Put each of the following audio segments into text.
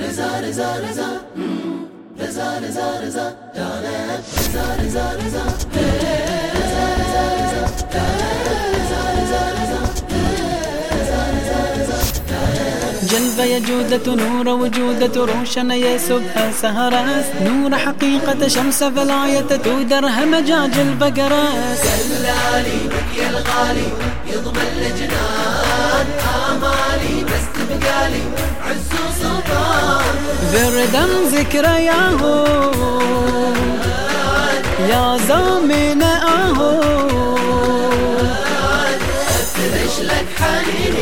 رزا رزا رزا. رزا رزا رزا. رزا رزا رزا. جلبة يا جودة نور وجودة روشن يسبها سهرس نور حقيقة شمس فلاية تودر همجاج البقرس كلا علي يا الغالي يضمن الجنان تبقالي عز وسلطان بردم ذكرياه يا زامن أهو. افترش لك حنيني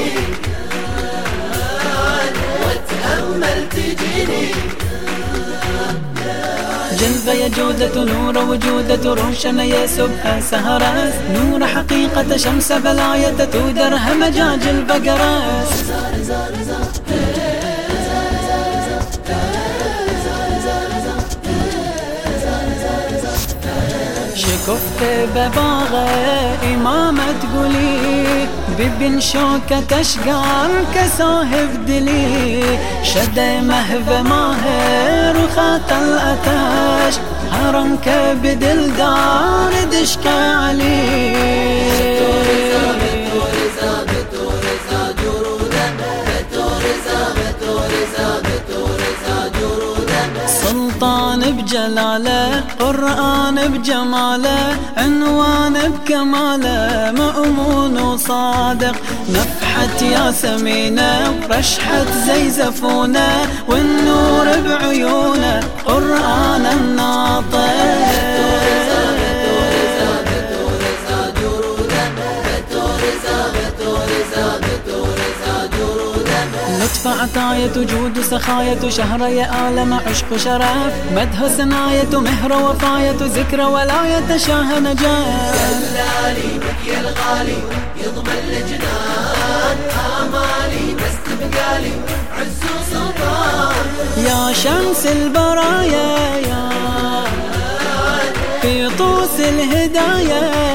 جلب يا جودة نور وجودة روشن يا سبها سهرس نور حقيقة شمس بلاية تودر همجاج البقرس شكفت بباغة إمامة تقولي ببن شوكة أشقار كساهب دلي. شد مهب ماهر وخات الأتاش. هرم كبد الدار دشك علي. بجلاله قرآن بجماله عنوان بكماله مأمون وصادق. نفحة ياسمينه زي زفونه والنور بعيونه قرآن الناطق. لطف عطاية جود سخاية شهر يا آلم عشق شرف. مدح سناية مهر وفاية ذكر ولاية شاه نجاة دلالي بك يا الغالي يضمن لجنان آمالي بس تبقالي عز وسلطان. يا شمس البرايا يا في طوس الهدايا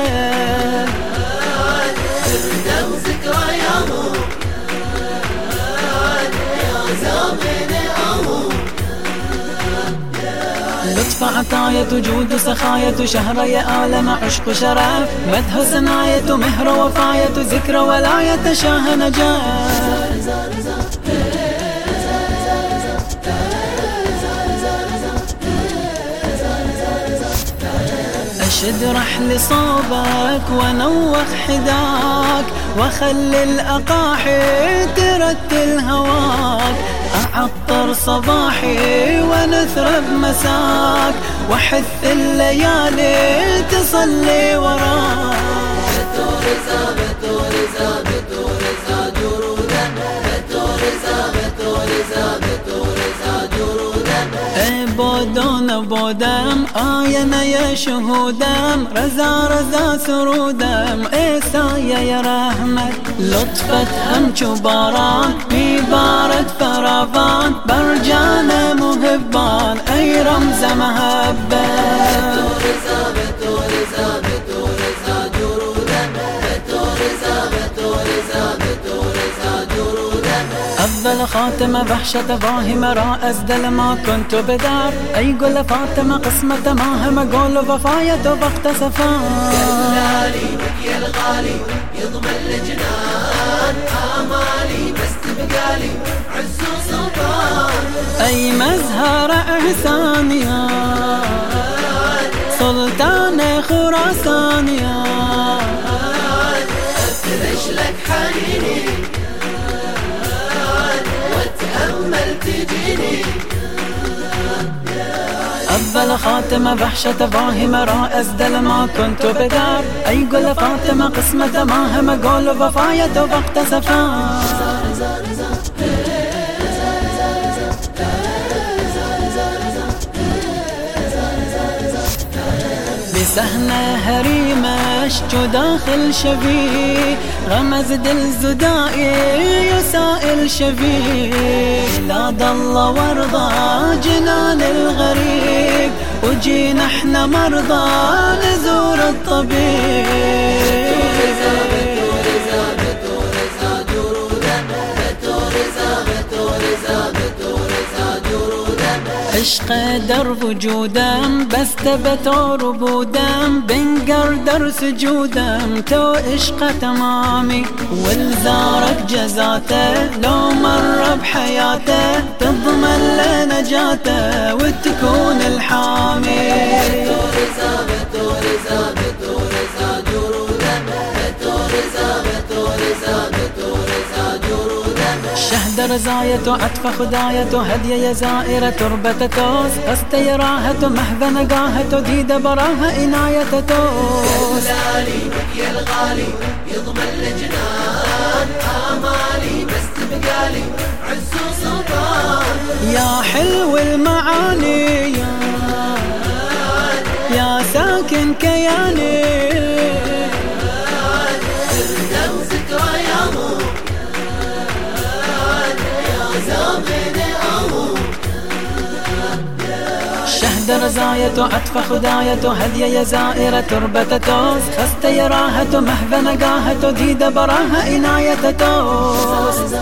لطف عطاية جود سخاية شهر يا آلم عشق شرف مدح سناية مهر وفاية ذكر ولاية شاه نجاة أشد رحل صوبك ونوخ حداك وخلي الأقاحي ترتل هواك. أعطر صباحي ونثرب مساك وحث الليالي تصلي وراك. علينا يا شهودام رزا رزا سرودام إيسايا يا رحمة لطفة أمش وباران ببارد فراغان برجانا مهبان أي رمزة مهبة أفضل خاتمة وحشة فاهمة رأس دل ما كنت بدار. أي قول فاطمة قسمة ما هم قول وفاية وقت سفار دلالي بك يا الغالي يضمن لجنان آمالي بس تبقالي عز وسلطان أي مزهر إحسان يا سلطان خراسان يا افترش لك حنيني. أفضل خاتمة وحشة فاهمة رأس دل ما كنت بدار. أي قول فاطمة قسمة ما هم قول وفاية وقت سفار بسهنة هريمش جو داخل شبي غمز دل زدائي. شبي لا ضل وارضى جنان الغريب وجينا إحنا مرضى نزور الطبيب. عشق درب وجودم بس تبتور وبودم بنقر در سجودم تو عشق تمامي والزارك جزاته لو مر بحياته تضمن له نجاته وتكون الحامي رزاية عطف خداية هدي زائرة تربة توس. قست يراهة مهذا نقاهة ديد براها إناية توس. هلالي يا الغالي يضمن لجنان آمالي بس تبقالي عز وسلطان يا حلو المعاني شهد رزاية عطف خداية هدي زائرة تربة توس. خست يراهة مهذا نقاهة ديد براها إناية توس.